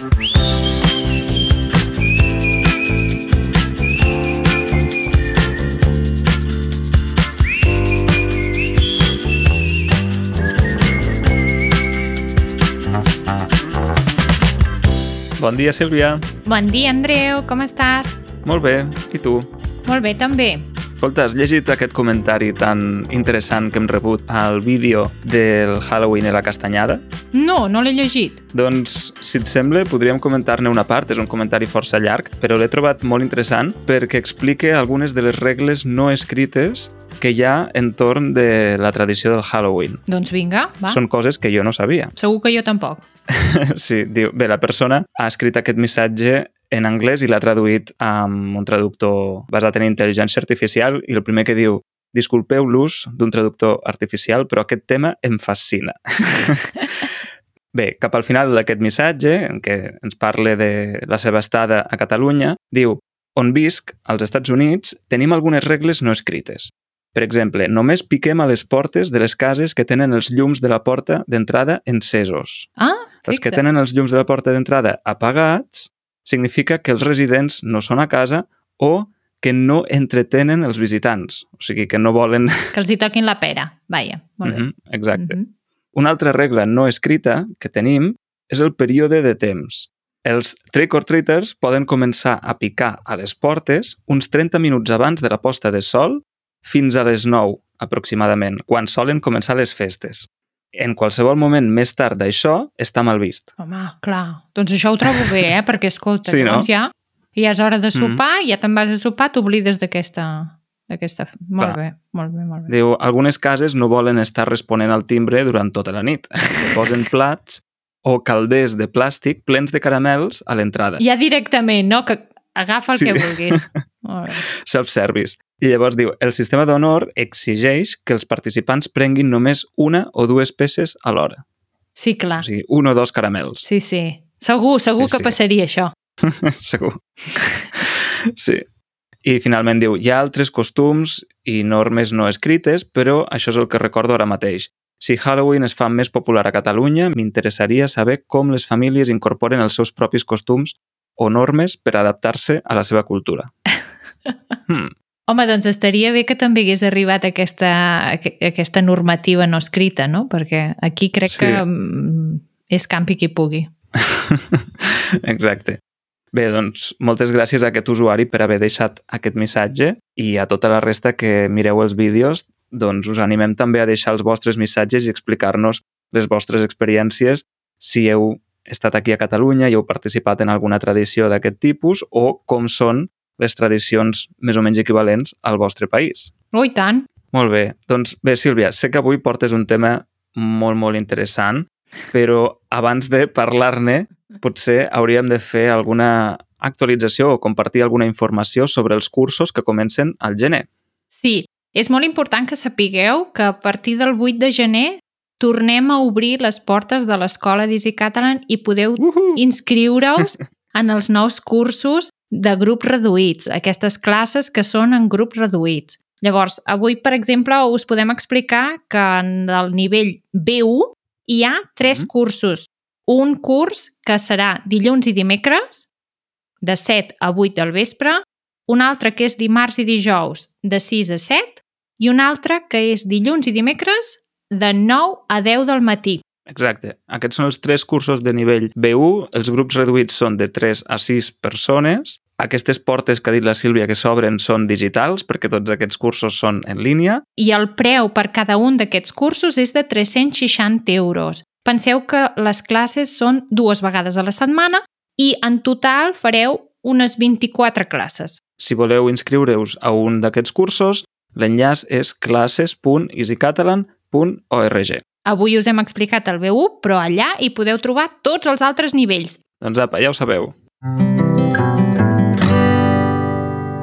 Bon dia, Sílvia. Bon dia, Andreu, com estàs? Molt bé. I tu? Molt bé, també. Escolta, has llegit aquest comentari tan interessant que hem rebut al vídeo del Halloween i la castanyada? No, no l'he llegit. Doncs, si et sembla, podríem comentar-ne una part. És un comentari força llarg, però l'he trobat molt interessant perquè explica algunes de les regles no escrites que hi ha entorn de la tradició del Halloween. Doncs vinga, va. Són coses que jo no sabia. Segur que jo tampoc. sí, diu, bé, la persona ha escrit aquest missatge en anglès i l'ha traduït amb un traductor basat en intel·ligència artificial i el primer que diu disculpeu l'ús d'un traductor artificial, però aquest tema em fascina. Bé, cap al final d'aquest missatge, en què ens parla de la seva estada a Catalunya, diu on visc, als Estats Units, tenim algunes regles no escrites. Per exemple, només piquem a les portes de les cases que tenen els llums de la porta d'entrada encesos. Ah, Els que tenen els llums de la porta d'entrada apagats significa que els residents no són a casa o que no entretenen els visitants. O sigui, que no volen... Que els hi toquin la pera. Vaja, molt bé. Mhm, Exacte. Mhm. Una altra regla no escrita que tenim és el període de temps. Els trick-or-treaters poden començar a picar a les portes uns 30 minuts abans de la posta de sol fins a les 9, aproximadament, quan solen començar les festes. En qualsevol moment més tard d'això està mal vist. Home, clar. Doncs això ho trobo bé, eh? Perquè, escolta, Sí, no? ja, ja és hora de sopar, ja te'n vas a sopar, t'oblides d'aquesta... d'aquesta... Molt Clar. bé, molt bé, molt bé. Diu, algunes cases no volen estar responent al timbre durant tota la nit. Posen plats o calders de plàstic plens de caramels a l'entrada. Ja directament, no? Que agafa el Sí. que vulguis. Self-service. I llavors diu, el sistema d'honor exigeix que els participants prenguin només una o dues peces a l'hora. Sí, clar. O sigui, un o dos caramels. Sí, sí. Segur, segur Sí, que sí. passaria això. Segur. Sí. I finalment diu, hi ha altres costums i normes no escrites, però això és el que recordo ara mateix. Si Halloween es fa més popular a Catalunya, m'interessaria saber com les famílies incorporen els seus propis costums o normes per adaptar-se a la seva cultura. Hmm. Home, doncs estaria bé que també hagués arribat aquesta, aqu- aquesta normativa no escrita, no? Perquè aquí crec Sí. que mm, és campi qui pugui. Exacte. Bé, doncs, moltes gràcies a aquest usuari per haver deixat aquest missatge i a tota la resta que mireu els vídeos, doncs us animem també a deixar els vostres missatges i explicar-nos les vostres experiències si heu estat aquí a Catalunya i heu participat en alguna tradició d'aquest tipus o com són les tradicions més o menys equivalents al vostre país. Oh, i tant. Molt bé. Doncs bé, Sílvia, sé que avui portes un tema molt, molt interessant, però abans de parlar-ne, potser hauríem de fer alguna actualització o compartir alguna informació sobre els cursos que comencen al gener. Sí, és molt important que sapigueu que a partir del 8 de gener tornem a obrir les portes de l'escola d'Easy Catalan i podeu Uh -huh. inscriure-us en els nous cursos de grups reduïts, aquestes classes que són en grups reduïts. Llavors, avui, per exemple, us podem explicar que en el nivell B1 hi ha tres Mhm. cursos. Un curs que serà dilluns i dimecres, de 7 a 8 del vespre, un altre que és dimarts i dijous, de 6 a 7, i un altre que és dilluns i dimecres, de 9 a 10 del matí. Exacte. Aquests són els tres cursos de nivell B1. Els grups reduïts són de 3 a 6 persones. Aquestes portes que ha dit la Sílvia que s'obren són digitals perquè tots aquests cursos són en línia. i el preu per cada un d'aquests cursos és de 360 euros. Penseu que les classes són dues vegades a la setmana i en total fareu unes 24 classes. Si voleu inscriure-us a un d'aquests cursos, l'enllaç és classes.easycatalan.org. Avui us hem explicat el B1, però allà hi podeu trobar tots els altres nivells. Doncs apa, ja ho sabeu.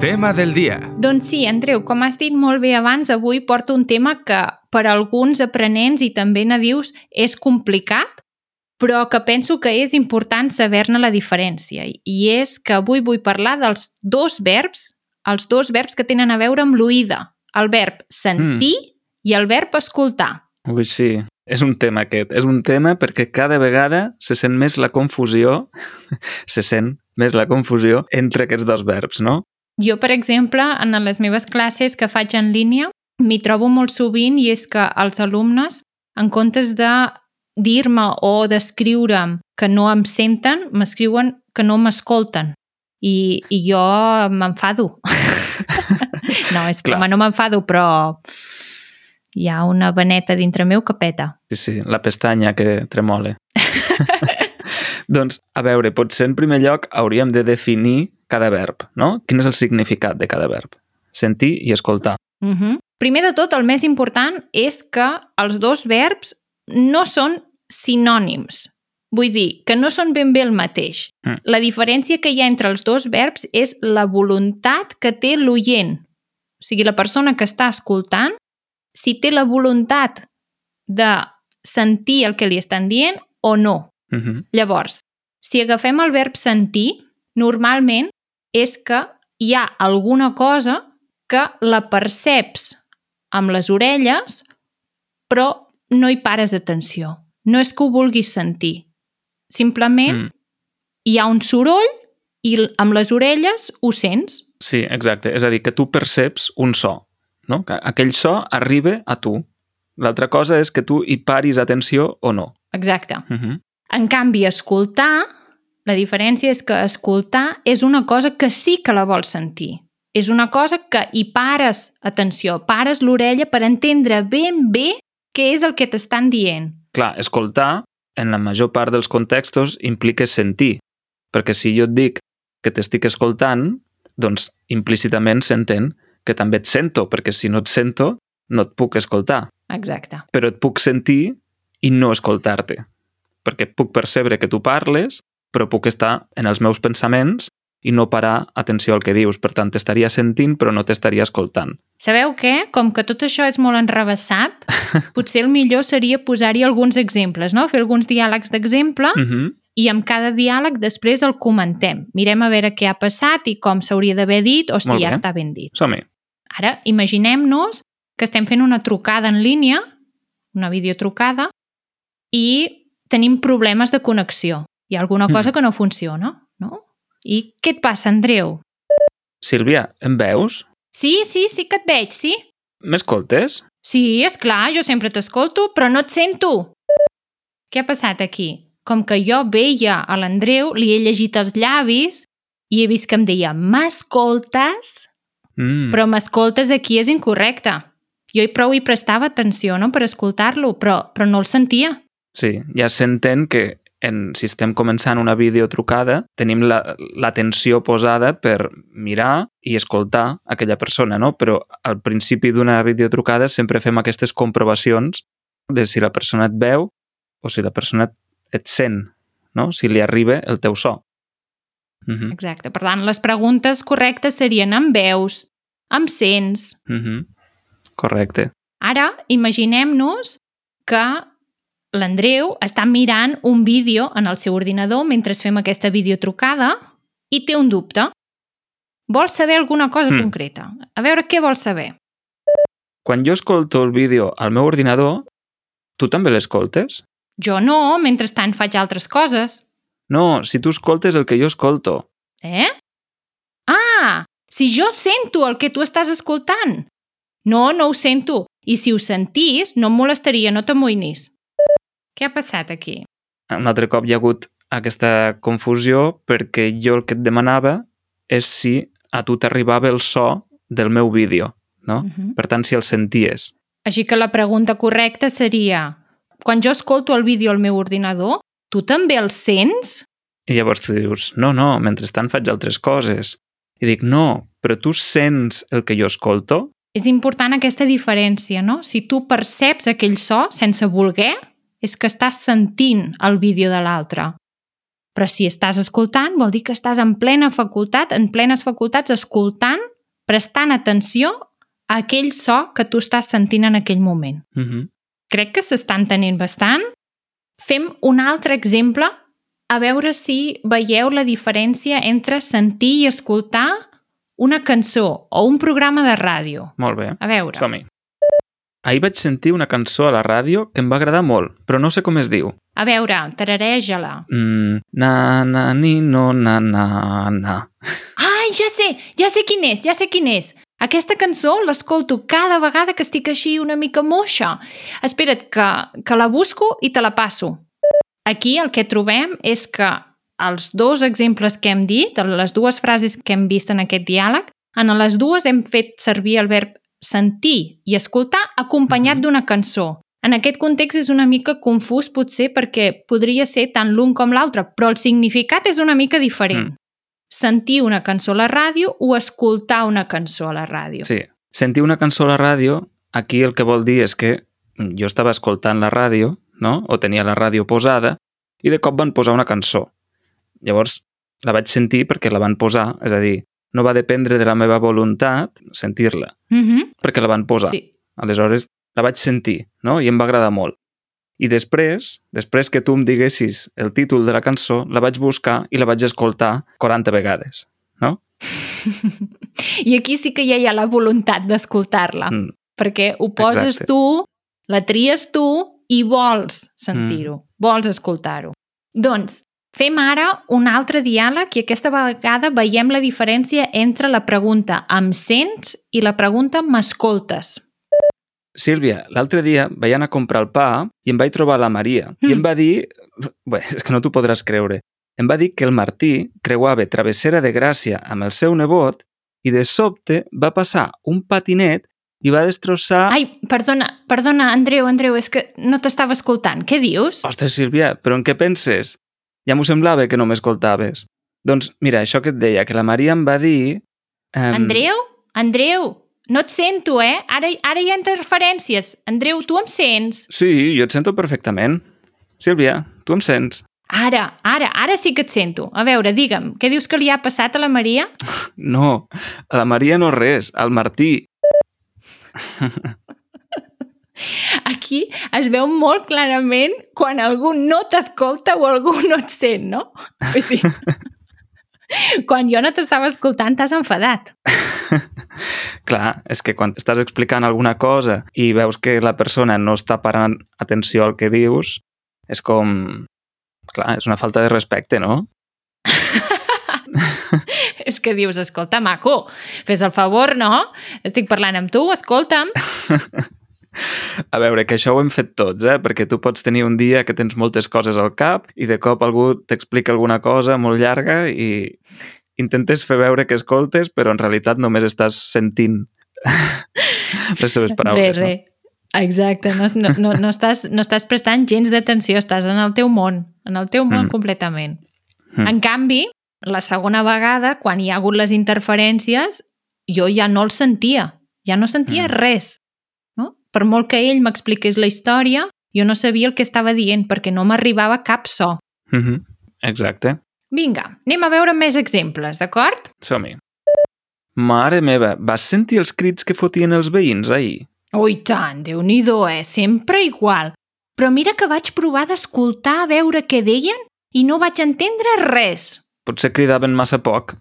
Tema del dia. Doncs sí, Andreu, com has dit molt bé abans, avui porto un tema que per a alguns aprenents i també nadius és complicat, però que penso que és important saber-ne la diferència. I és que avui vull parlar dels dos verbs, els dos verbs que tenen a veure amb l'oïda. El verb sentir mm. I el verb escoltar. Ui, sí. És un tema aquest. És un tema perquè cada vegada se sent més la confusió, se sent més la confusió entre aquests dos verbs, no? Jo, per exemple, en les meves classes que faig en línia, m'hi trobo molt sovint i és que els alumnes, en comptes de dir-me o d'escriure'm que no em senten, m'escriuen que no m'escolten. I, I jo m'enfado. no, és Clar. broma, no m'enfado, però hi ha una veneta dintre meu que peta. Sí, sí, la pestanya que tremole. doncs, a veure, potser en primer lloc hauríem de definir cada verb, no? Quin és el significat de cada verb? Sentir i escoltar. Uh -huh. Primer de tot, el més important és que els dos verbs no són sinònims. Vull dir, que no són ben bé el mateix. Mm. La diferència que hi ha entre els dos verbs és la voluntat que té l'oient. O sigui, la persona que està escoltant, si té la voluntat de sentir el que li estan dient o no. Uh -huh. Llavors, si agafem el verb sentir, normalment és que hi ha alguna cosa que la perceps amb les orelles, però no hi pares atenció. No és que ho vulguis sentir. Simplement Mm. hi ha un soroll i amb les orelles ho sents. Sí, exacte. És a dir, que tu perceps un so, no? Que aquell so arriba a tu. L'altra cosa és que tu hi paris atenció o no. Exacte. Uh -huh. En canvi, escoltar, la diferència és que escoltar és una cosa que sí que la vols sentir. És una cosa que hi pares atenció, pares l'orella per entendre ben bé què és el que t'estan dient. Clar, escoltar, en la major part dels contextos, implica sentir. Perquè si jo et dic que t'estic escoltant, doncs implícitament s'entén que també et sento, perquè si no et sento, no et puc escoltar. Exacte. Però et puc sentir i no escoltar-te. Perquè puc percebre que tu parles, però puc estar en els meus pensaments i no parar atenció al que dius. Per tant, t'estaria sentint, però no t'estaria escoltant. Sabeu què? Com que tot això és molt enrevessat, potser el millor seria posar-hi alguns exemples, no? Fer alguns diàlegs d'exemple Uh -huh. i amb cada diàleg després el comentem. Mirem a veure què ha passat i com s'hauria d'haver dit o si ja està ben dit. Som-hi. Ara, imaginem-nos que estem fent una trucada en línia, una videotrucada, i tenim problemes de connexió. Hi ha alguna cosa Mm. que no funciona, no? I què et passa, Andreu? Sílvia, em veus? Sí, sí, sí que et veig, sí. M'escoltes? Sí, és clar, jo sempre t'escolto, però no et sento. Què ha passat aquí? Com que jo veia a l'Andreu, li he llegit els llavis i he vist que em deia m'escoltes? Mm. Però m'escoltes aquí és incorrecte. Jo hi prou hi prestava atenció no? per escoltar-lo, però, però no el sentia. Sí, ja s'entén que en, si estem començant una videotrucada, tenim la- l'atenció posada per mirar i escoltar aquella persona, no? Però al principi d'una videotrucada sempre fem aquestes comprovacions de si la persona et veu o si la persona et sent, no? Si li arriba el teu so. Uh -huh. Exacte. Per tant, les preguntes correctes serien em veus, em sents. Uh -huh. Correcte. Ara, imaginem-nos que l'Andreu està mirant un vídeo en el seu ordinador mentre fem aquesta videotrucada i té un dubte. Vol saber alguna cosa Mm. concreta. A veure què vol saber. Quan jo escolto el vídeo al meu ordinador, tu també l'escoltes? Jo no, mentrestant faig altres coses. No, si tu escoltes el que jo escolto. Eh? Ah, si jo sento el que tu estàs escoltant. No, no ho sento. I si ho sentís, no em molestaria, no t'amoïnis. Què ha passat aquí? un altre cop hi ha hagut aquesta confusió perquè jo el que et demanava és si a tu t'arribava el so del meu vídeo, no? Uh -huh. Per tant, si el senties. Així que la pregunta correcta seria quan jo escolto el vídeo al meu ordinador, tu també el sents? I llavors tu dius, no, no, mentrestant faig altres coses. I dic, no, però tu sents el que jo escolto? És important aquesta diferència, no? Si tu perceps aquell so sense voler, és que estàs sentint el vídeo de l'altre. Però si estàs escoltant, vol dir que estàs en plena facultat, en plenes facultats, escoltant, prestant atenció a aquell so que tu estàs sentint en aquell moment. Uh -huh. Crec que s'està entenent bastant. Fem un altre exemple a veure si veieu la diferència entre sentir i escoltar una cançó o un programa de ràdio. Molt bé, A veure. som-hi. Ahir vaig sentir una cançó a la ràdio que em va agradar molt, però no sé com es diu. A veure, tarareja-la. Mm, na, na, ni, no, na, na, na. Ai, ja sé, ja sé quin és, ja sé quin és. Aquesta cançó l'escolto cada vegada que estic així una mica moixa. Espera't, que, que la busco i te la passo. Aquí el que trobem és que els dos exemples que hem dit, les dues frases que hem vist en aquest diàleg, en les dues hem fet servir el verb sentir i escoltar acompanyat Mhm. d'una cançó. En aquest context és una mica confús potser perquè podria ser tant l'un com l'altre, però el significat és una mica diferent. Mm. Sentir una cançó a la ràdio o escoltar una cançó a la ràdio. Sí. Sentir una cançó a la ràdio, aquí el que vol dir és que jo estava escoltant la ràdio, no? o tenia la ràdio posada, i de cop van posar una cançó. Llavors, la vaig sentir perquè la van posar, és a dir, no va dependre de la meva voluntat sentir-la, Mm -hmm. perquè la van posar. sí. Aleshores, la vaig sentir, no? I em va agradar molt. I després, després que tu em diguessis el títol de la cançó, la vaig buscar i la vaig escoltar 40 vegades, no? I aquí sí que ja hi ha la voluntat d'escoltar-la, Mm. perquè ho poses Exacte. tu, la tries tu i vols sentir-ho, Mm. vols escoltar-ho. Doncs, fem ara un altre diàleg i aquesta vegada veiem la diferència entre la pregunta em sents i la pregunta m'escoltes. Sílvia, l'altre dia vaig anar a comprar el pa i em vaig trobar la Maria Mm. i em va dir... Bé, és que no t'ho podràs creure. Em va dir que el Martí creuava Travessera de Gràcia amb el seu nebot i de sobte va passar un patinet i va destrossar... Ai, perdona, perdona, Andreu, Andreu, és que no t'estava escoltant. Què dius? Ostres, Sílvia, però en què penses? Ja m'ho semblava que no m'escoltaves. Doncs mira, això que et deia, que la Maria em va dir... Um, Andreu? Andreu, no et sento, eh? Ara, ara hi ha interferències. Andreu, tu em sents? Sí, jo et sento perfectament. Sílvia, tu em sents? Ara, ara, ara sí que et sento. A veure, digue'm, què dius que li ha passat a la Maria? No, a la Maria no res, al Martí. Aquí es veu molt clarament quan algú no t'escolta o algú no et sent, no? Vull dir, quan jo no t'estava escoltant t'has enfadat. Clar, és que quan estàs explicant alguna cosa i veus que la persona no està parant atenció al que dius, és com... Clar, és una falta de respecte, no? És que dius, escolta, maco, fes el favor, no? Estic parlant amb tu, escolta'm. A veure, que això ho hem fet tots, eh? Perquè tu pots tenir un dia que tens moltes coses al cap i de cop algú t'explica alguna cosa molt llarga i intentes fer veure que escoltes, però en realitat només estàs sentint les seves paraules, Re, re. Exacte, no, no, no, no, estàs, no estàs prestant gens d'atenció, estàs en el teu món, en el teu món Mm. completament. Mm. En canvi, la segona vegada, quan hi ha hagut les interferències, jo ja no el sentia, ja no sentia Mm. res. Per molt que ell m'expliqués la història, jo no sabia el que estava dient perquè no m'arribava cap so. Mm -hmm. Exacte. Vinga, anem a veure més exemples, d'acord? Som-hi. Mare meva, vas sentir els crits que fotien els veïns ahir? Oh, i tant, déu nhi eh? Sempre igual. Però mira que vaig provar d'escoltar a veure què deien i no vaig entendre res. Potser cridaven massa poc.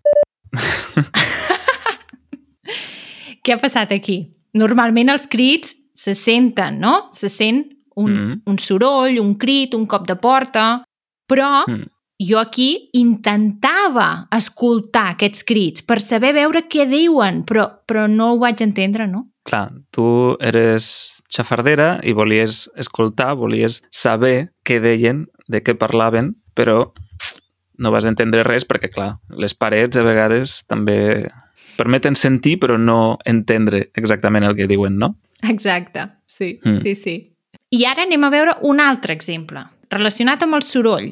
Què ha passat aquí? Normalment els crits se senten, no? Se sent un, Mm. un soroll, un crit, un cop de porta... Però Mm. jo aquí intentava escoltar aquests crits per saber veure què diuen, però, però no ho vaig entendre, no? Clar, tu eres xafardera i volies escoltar, volies saber què deien, de què parlaven, però no vas entendre res perquè, clar, les parets a vegades també permeten sentir però no entendre exactament el que diuen, no? Exacte, sí, Mm. sí, sí. I ara anem a veure un altre exemple, relacionat amb el soroll.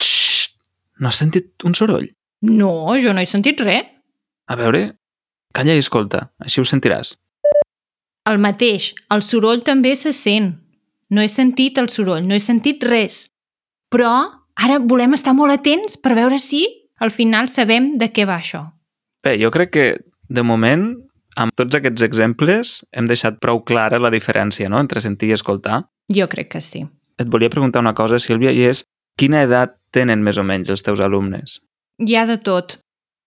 Xxt! No has sentit un soroll? No, jo no he sentit res. A veure, calla i escolta, així ho sentiràs. El mateix, el soroll també se sent. No he sentit el soroll, no he sentit res. Però ara volem estar molt atents per veure si al final sabem de què va això. Bé, jo crec que, de moment, amb tots aquests exemples, hem deixat prou clara la diferència no? entre sentir i escoltar. Jo crec que sí. Et volia preguntar una cosa, Sílvia, i és quina edat tenen més o menys els teus alumnes? Hi ha de tot.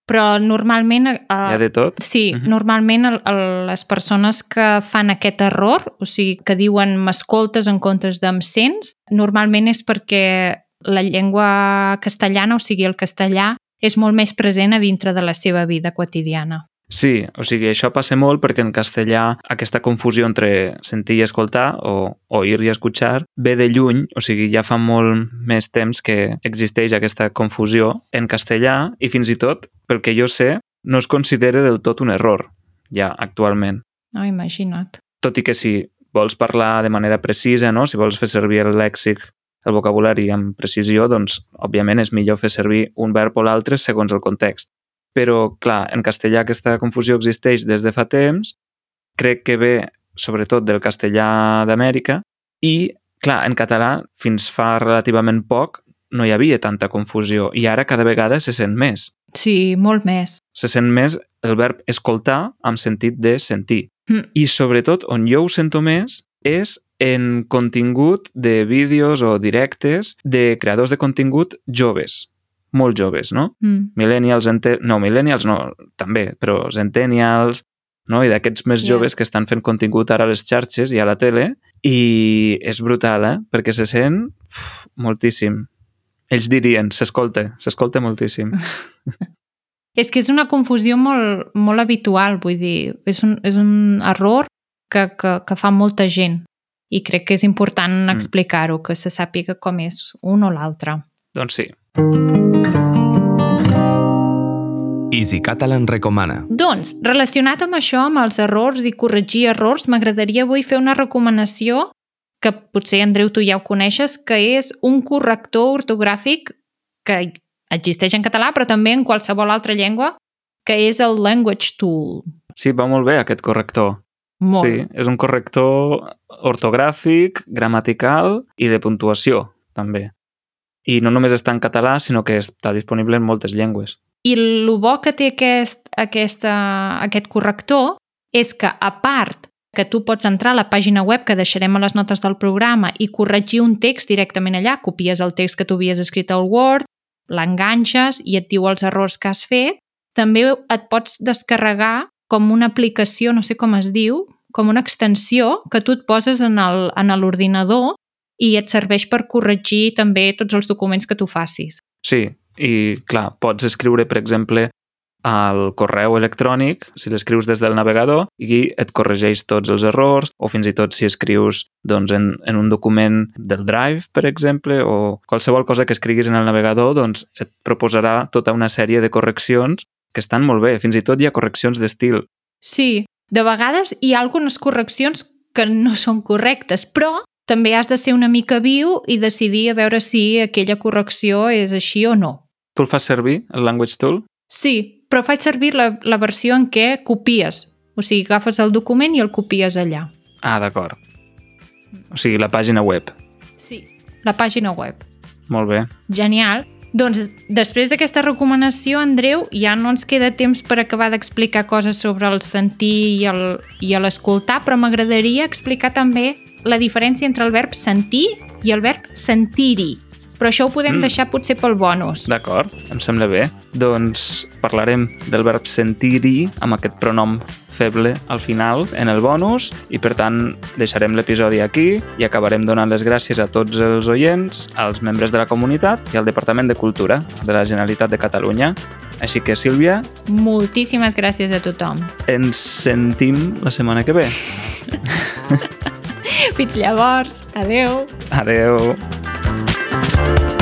però normalment... Eh, Hi ha de tot? Sí, uh Mhm. -huh. normalment el, el, les persones que fan aquest error, o sigui, que diuen m'escoltes en comptes d'em sents, normalment és perquè la llengua castellana, o sigui, el castellà, és molt més present a dintre de la seva vida quotidiana. Sí, o sigui, això passa molt perquè en castellà aquesta confusió entre sentir i escoltar o oír i escuchar ve de lluny, o sigui, ja fa molt més temps que existeix aquesta confusió en castellà i fins i tot, pel que jo sé, no es considera del tot un error, ja actualment. No, imagina't. Tot i que si vols parlar de manera precisa, no? si vols fer servir el lèxic, el vocabulari amb precisió, doncs, òbviament, és millor fer servir un verb o l'altre segons el context però, clar, en castellà aquesta confusió existeix des de fa temps, crec que ve sobretot del castellà d'Amèrica i, clar, en català fins fa relativament poc no hi havia tanta confusió i ara cada vegada se sent més. Sí, molt més. Se sent més el verb escoltar amb sentit de sentir. Mm. I sobretot on jo ho sento més és en contingut de vídeos o directes de creadors de contingut joves, molt joves, no? Mm. millennials, ente... no, millennials no, també, però centennials, no? i d'aquests més Yeah. joves que estan fent contingut ara a les xarxes i a la tele, i és brutal, eh? Perquè se sent uf, moltíssim. Ells dirien, s'escolta, s'escolta moltíssim. És que és una confusió molt, molt habitual, vull dir, és un, és un error que, que, que fa molta gent i crec que és important Mm. explicar-ho, que se sàpiga com és un o l'altre. doncs sí. Easy Catalan recomana. Doncs, relacionat amb això, amb els errors i corregir errors, m'agradaria avui fer una recomanació que potser, Andreu, tu ja ho coneixes, que és un corrector ortogràfic que existeix en català, però també en qualsevol altra llengua, que és el Language Tool. Sí, va molt bé aquest corrector. Molt. Sí, és un corrector ortogràfic, gramatical i de puntuació, també. I no només està en català, sinó que està disponible en moltes llengües. I el bo que té aquest, aquesta, aquest corrector és que, a part que tu pots entrar a la pàgina web que deixarem a les notes del programa i corregir un text directament allà, copies el text que tu havies escrit al Word, l'enganxes i et diu els errors que has fet, també et pots descarregar com una aplicació, no sé com es diu, com una extensió que tu et poses en l'ordinador i et serveix per corregir també tots els documents que tu facis. Sí, i clar, pots escriure, per exemple, al correu electrònic, si l'escrius des del navegador, i et corregeix tots els errors, o fins i tot si escrius doncs, en, en un document del Drive, per exemple, o qualsevol cosa que escriguis en el navegador, doncs et proposarà tota una sèrie de correccions que estan molt bé. Fins i tot hi ha correccions d'estil. Sí, de vegades hi ha algunes correccions que no són correctes, però també has de ser una mica viu i decidir a veure si aquella correcció és així o no. Tu el fas servir, el Language Tool? Sí, però faig servir la, la versió en què copies. O sigui, agafes el document i el copies allà. Ah, d'acord. O sigui, la pàgina web. Sí. La pàgina web. Molt bé. Genial. Doncs després d'aquesta recomanació, Andreu, ja no ens queda temps per acabar d'explicar coses sobre el sentir i l'escoltar, però m'agradaria explicar també la diferència entre el verb sentir i el verb sentir-hi. Però això ho podem Mm. deixar potser pel bonus. D'acord, em sembla bé. Doncs parlarem del verb sentir-hi amb aquest pronom feble al final en el bonus i per tant deixarem l'episodi aquí i acabarem donant les gràcies a tots els oients, als membres de la comunitat i al Departament de Cultura de la Generalitat de Catalunya. Així que, Sílvia, Moltíssimes gràcies a tothom. ens sentim la setmana que ve. Fins llavors. Adeu. Adeu! you